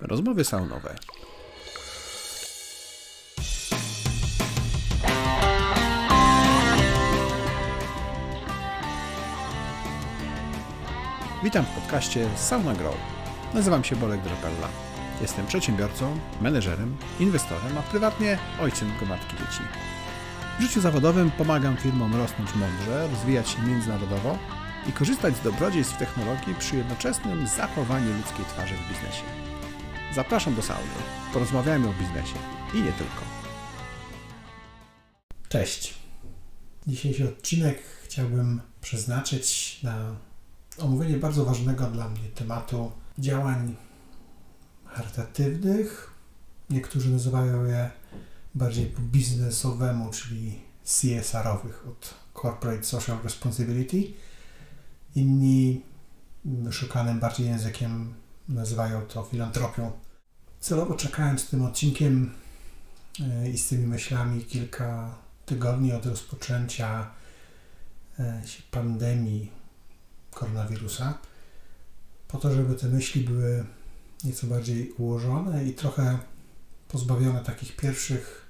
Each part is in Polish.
Rozmowy saunowe. Witam w podcaście Sauna Grow. Nazywam się Bolek Drapella. Jestem przedsiębiorcą, menedżerem, inwestorem, a prywatnie ojcem gromadki dzieci. W życiu zawodowym pomagam firmom rosnąć mądrze, rozwijać się międzynarodowo i korzystać z dobrodziejstw technologii przy jednoczesnym zachowaniu ludzkiej twarzy w biznesie. Zapraszam do sauny. Porozmawiajmy o biznesie i nie tylko. Cześć. Dzisiejszy odcinek chciałbym przeznaczyć na omówienie bardzo ważnego dla mnie tematu działań charytatywnych. Niektórzy nazywają je bardziej po biznesowemu, czyli CSR-owych, od Corporate Social Responsibility. Inni szukanym bardziej językiem nazywają to filantropią. Celowo czekałem z tym odcinkiem e, i z tymi myślami kilka tygodni od rozpoczęcia e, pandemii koronawirusa, po to, żeby te myśli były nieco bardziej ułożone i trochę pozbawione takich pierwszych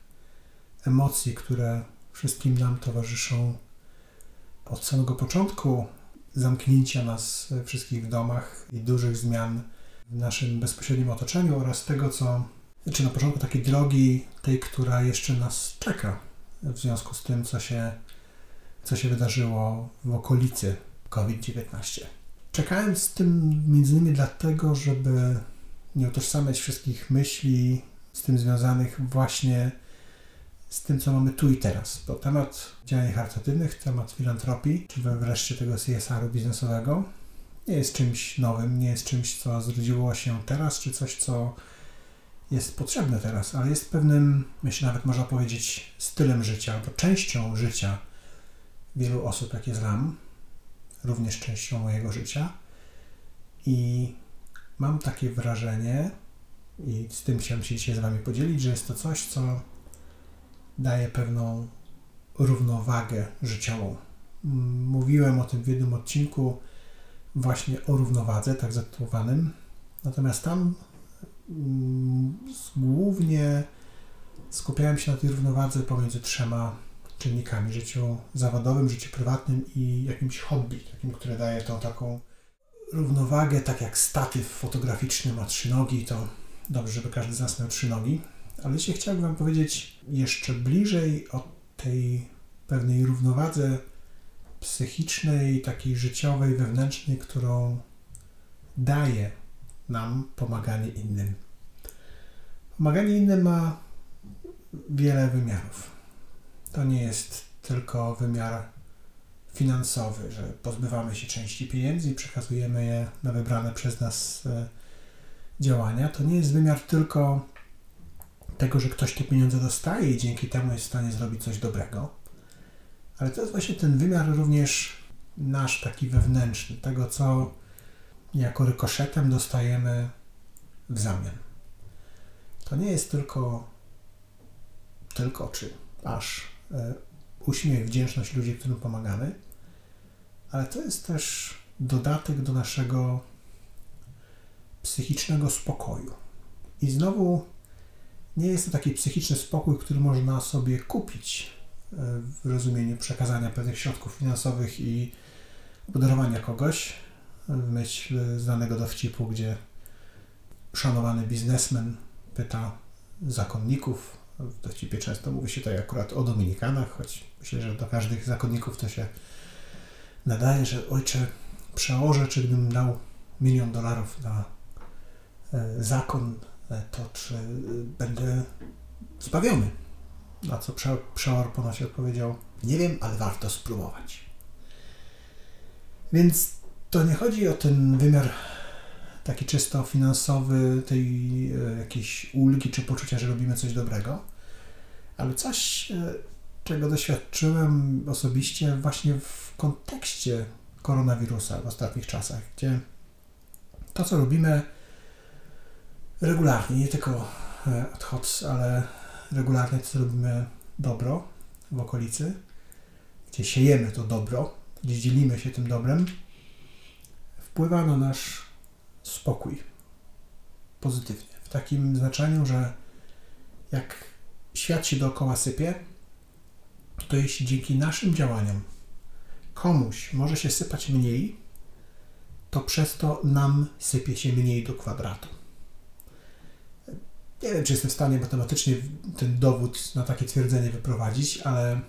emocji, które wszystkim nam towarzyszą od samego początku zamknięcia nas wszystkich w domach i dużych zmian w naszym bezpośrednim otoczeniu oraz tego, co, czy na początku takiej drogi, tej, która jeszcze nas czeka w związku z tym, co się, co się wydarzyło w okolicy COVID-19. Czekałem z tym między innymi dlatego, żeby nie utożsamiać wszystkich myśli z tym związanych właśnie z tym, co mamy tu i teraz. Bo temat działań charytatywnych, temat filantropii, czy wreszcie tego CSR-u biznesowego nie jest czymś nowym, nie jest czymś, co zrodziło się teraz, czy coś, co jest potrzebne teraz, ale jest pewnym, myślę nawet można powiedzieć, stylem życia, albo częścią życia wielu osób, jakie znam, również częścią mojego życia. I mam takie wrażenie, i z tym chciałem się dzisiaj z Wami podzielić, że jest to coś, co daje pewną równowagę życiową. Mówiłem o tym w jednym odcinku właśnie o równowadze, tak zatytułowanym. Natomiast tam mm, głównie skupiałem się na tej równowadze pomiędzy trzema czynnikami: życiu zawodowym, życiu prywatnym i jakimś hobby, takim, które daje tą taką równowagę, tak jak statyw fotograficzny ma trzy nogi, to dobrze, żeby każdy z nas miał trzy nogi. Ale dzisiaj chciałbym Wam powiedzieć jeszcze bliżej o tej pewnej równowadze psychicznej, takiej życiowej, wewnętrznej, którą daje nam pomaganie innym. Pomaganie innym ma wiele wymiarów. To nie jest tylko wymiar finansowy, że pozbywamy się części pieniędzy i przekazujemy je na wybrane przez nas e, działania. To nie jest wymiar tylko tego, że ktoś te pieniądze dostaje i dzięki temu jest w stanie zrobić coś dobrego, ale to jest właśnie ten wymiar również nasz, taki wewnętrzny, tego co jako rykoszetem dostajemy w zamian. To nie jest tylko, tylko czy aż e, uśmiech, wdzięczność ludzi, którym pomagamy, ale to jest też dodatek do naszego psychicznego spokoju. I znowu nie jest to taki psychiczny spokój, który można sobie kupić w rozumieniu przekazania pewnych środków finansowych i obdarowania kogoś, w myśl znanego dowcipu, gdzie szanowany biznesmen pyta zakonników, w dowcipie często mówi się tutaj akurat o Dominikanach, choć myślę, że do każdych zakonników to się nadaje, że ojcze, przełożę, czy gdybym dał milion dolarów na e, zakon, e, to czy będę zbawiony? Na co przeor ponoć odpowiedział, nie wiem, ale warto spróbować. Więc to nie chodzi o ten wymiar taki czysto finansowy, tej e, jakiejś ulgi czy poczucia, że robimy coś dobrego, ale coś, e, czego doświadczyłem osobiście właśnie w kontekście koronawirusa w ostatnich czasach, gdzie to, co robimy regularnie, nie tylko e, ad hoc, ale regularnie, co robimy dobro w okolicy, gdzie siejemy to dobro, gdzie dzielimy się tym dobrem, wpływa na nasz spokój pozytywnie. takim znaczeniu, że jak świat się dookoła sypie, to jeśli dzięki naszym działaniom komuś może się sypać mniej, to przez to nam sypie się mniej do kwadratu. Nie wiem, czy jestem w stanie matematycznie ten dowód na takie twierdzenie wyprowadzić, ale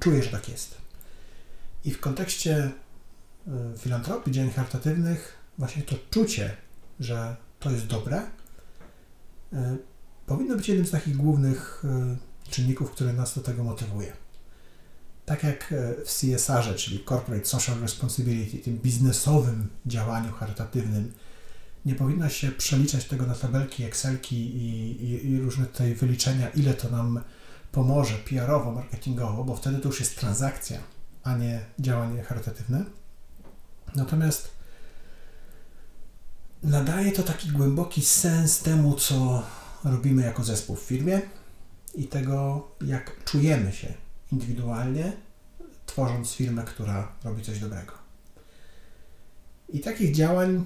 czuję, że tak jest. I w kontekście y, filantropii, działań charytatywnych, właśnie to czucie, że to jest dobre, y, powinno być jednym z takich głównych y, czynników, które nas do tego motywuje. Tak jak w CSR-ze, czyli Corporate Social Responsibility, tym biznesowym działaniu charytatywnym, nie powinno się przeliczać tego na tabelki, Excelki i, i, i różne tutaj wyliczenia, ile to nam pomoże PR-owo, marketingowo, bo wtedy to już jest transakcja, a nie działanie charytatywne. Natomiast nadaje to taki głęboki sens temu, co robimy jako zespół w firmie i tego, jak czujemy się indywidualnie, tworząc firmę, która robi coś dobrego. I takich działań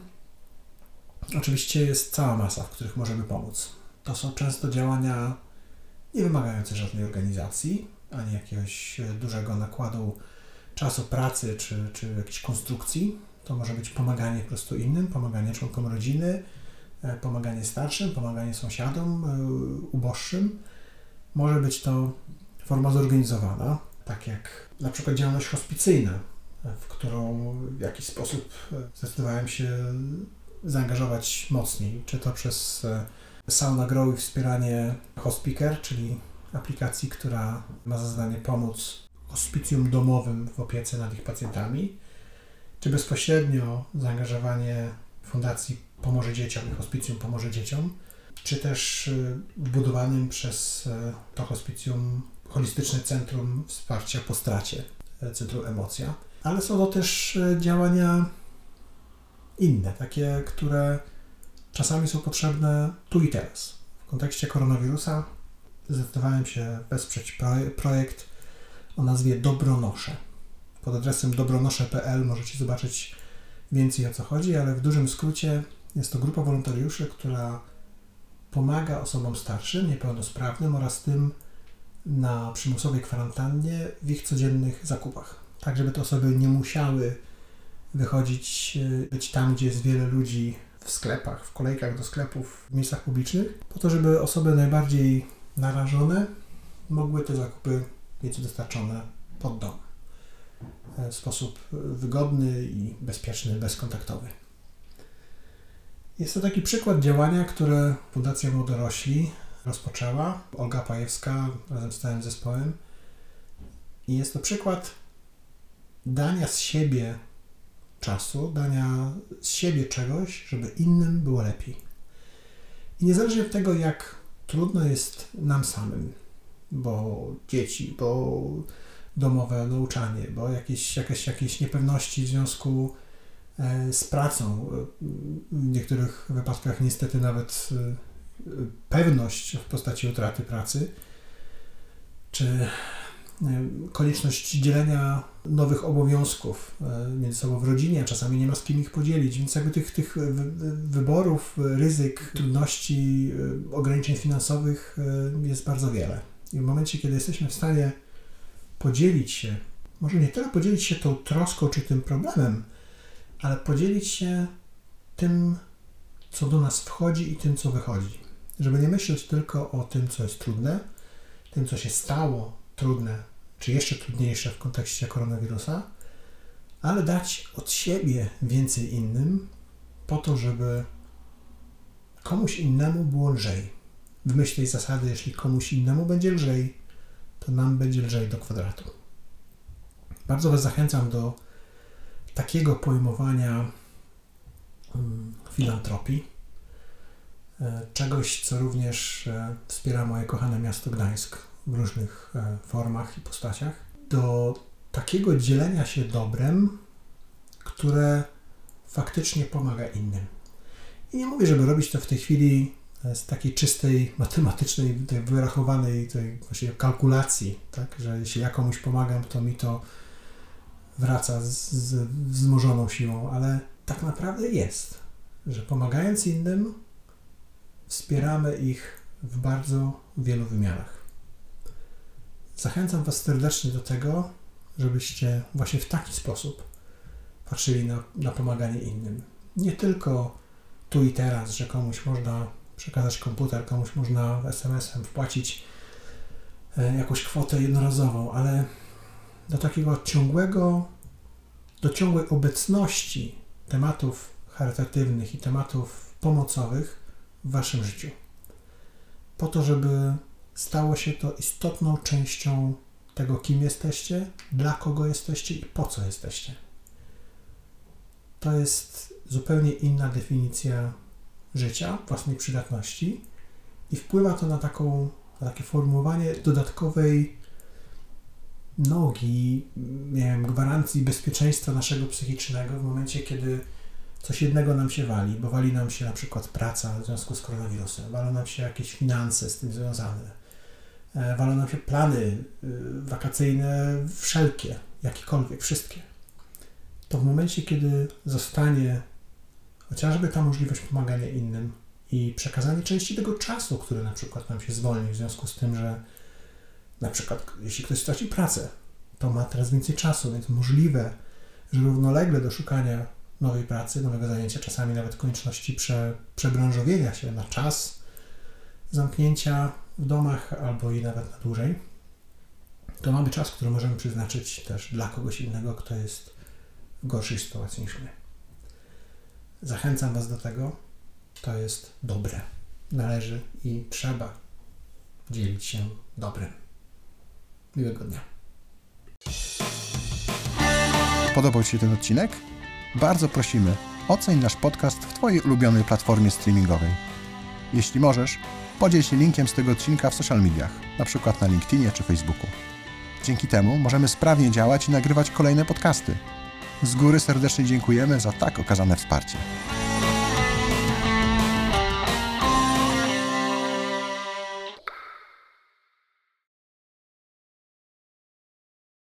oczywiście jest cała masa, w których możemy pomóc. To są często działania nie wymagające żadnej organizacji, ani jakiegoś dużego nakładu czasu pracy czy, czy jakiejś konstrukcji. To może być pomaganie po prostu innym, pomaganie członkom rodziny, e, pomaganie starszym, pomaganie sąsiadom, e, uboższym. Może być to forma zorganizowana, tak jak na przykład działalność hospicyjna, w którą w jakiś sposób e, zdecydowałem się zaangażować mocniej, czy to przez Sauna Grow i wspieranie Hospiker, czyli aplikacji, która ma za zadanie pomóc hospicjum domowym w opiece nad ich pacjentami, czy bezpośrednio zaangażowanie Fundacji Pomoże Dzieciom i Hospicjum Pomoże Dzieciom, czy też y, budowanym przez y, to hospicjum holistyczne centrum wsparcia po stracie, Centrum Emocja. Ale są to też działania inne, takie, które czasami są potrzebne tu i teraz. W kontekście koronawirusa zdecydowałem się wesprzeć projekt o nazwie Dobronosze. Pod adresem dobronosze.pl możecie zobaczyć więcej o co chodzi, ale w dużym skrócie jest to grupa wolontariuszy, która pomaga osobom starszym, niepełnosprawnym oraz tym na przymusowej kwarantannie w ich codziennych zakupach. Tak, żeby te osoby nie musiały wychodzić, być tam, gdzie jest wiele ludzi w sklepach, w kolejkach do sklepów, w miejscach publicznych, po to, żeby osoby najbardziej narażone mogły te zakupy mieć dostarczone pod dom w sposób wygodny i bezpieczny, bezkontaktowy. Jest to taki przykład działania, które Fundacja Młodorośli rozpoczęła, Olga Pajewska razem z całym zespołem. I jest to przykład dania z siebie czasu, dania z siebie czegoś, żeby innym było lepiej. I niezależnie od tego, jak trudno jest nam samym, bo dzieci, bo domowe nauczanie, bo jakieś, jakieś, jakieś niepewności w związku e, z pracą, w niektórych wypadkach niestety nawet e, pewność w postaci utraty pracy, czy konieczność dzielenia nowych obowiązków e, między sobą w rodzinie, czasami nie ma z kim ich podzielić, więc jakby tych, tych wyborów, ryzyk, trudności, ograniczeń finansowych jest bardzo wiele. I w momencie, kiedy jesteśmy w stanie podzielić się, może nie tyle podzielić się tą troską czy tym problemem, ale podzielić się tym, co do nas wchodzi i tym, co wychodzi. Żeby nie myśleć tylko o tym, co jest trudne, tym, co się stało trudne czy jeszcze trudniejsze w kontekście koronawirusa, ale dać od siebie więcej innym, po to, żeby komuś innemu było lżej. W myśl tej zasady, jeśli komuś innemu będzie lżej, to nam będzie lżej do kwadratu. Bardzo Was zachęcam do takiego pojmowania mm, filantropii, e, czegoś, co również e, wspiera moje kochane miasto Gdańsk w różnych e, formach i postaciach, do takiego dzielenia się dobrem, które faktycznie pomaga innym. I nie mówię, żeby robić to w tej chwili e, z takiej czystej, matematycznej, tej wyrachowanej tej właśnie kalkulacji, tak? że jeśli ja komuś pomagam, to mi to wraca z, z wzmożoną siłą, ale tak naprawdę jest, że pomagając innym, wspieramy ich w bardzo wielu wymiarach. Zachęcam Was serdecznie do tego, żebyście właśnie w taki sposób patrzyli na, na pomaganie innym. Nie tylko tu i teraz, że komuś można przekazać komputer, komuś można SMS-em wpłacić e, jakąś kwotę jednorazową, ale do takiego ciągłego, do ciągłej obecności tematów charytatywnych i tematów pomocowych w Waszym życiu. Po to, żeby stało się to istotną częścią tego, kim jesteście, dla kogo jesteście i po co jesteście. To jest zupełnie inna definicja życia, własnej przydatności i wpływa to na, taką, na takie formułowanie dodatkowej nogi, nie wiem, gwarancji bezpieczeństwa naszego psychicznego w momencie, kiedy coś jednego nam się wali, bo wali nam się na przykład praca w związku z koronawirusem, walą nam się jakieś finanse z tym związane, walą nam się plany y, wakacyjne wszelkie, jakiekolwiek, wszystkie. To w momencie, kiedy zostanie chociażby ta możliwość pomagania innym i przekazanie części tego czasu, który na przykład nam się zwolni w związku z tym, że na przykład jeśli ktoś straci pracę, to ma teraz więcej czasu, więc możliwe, że równolegle do szukania nowej pracy, nowego zajęcia, czasami nawet konieczności prze, przebranżowienia się na czas, zamknięcia w domach albo i nawet na dłużej, to mamy czas, który możemy przeznaczyć też dla kogoś innego, kto jest w gorszej sytuacji niż my. Zachęcam Was do tego. To jest dobre. Należy i trzeba dzielić się dobrym. Miłego dnia. Podobał Ci się ten odcinek? Bardzo prosimy, oceń nasz podcast w Twojej ulubionej platformie streamingowej. Jeśli możesz, podziel się linkiem z tego odcinka w social mediach, na przykład na LinkedInie czy Facebooku. Dzięki temu możemy sprawnie działać i nagrywać kolejne podcasty. Z góry serdecznie dziękujemy za tak okazane wsparcie.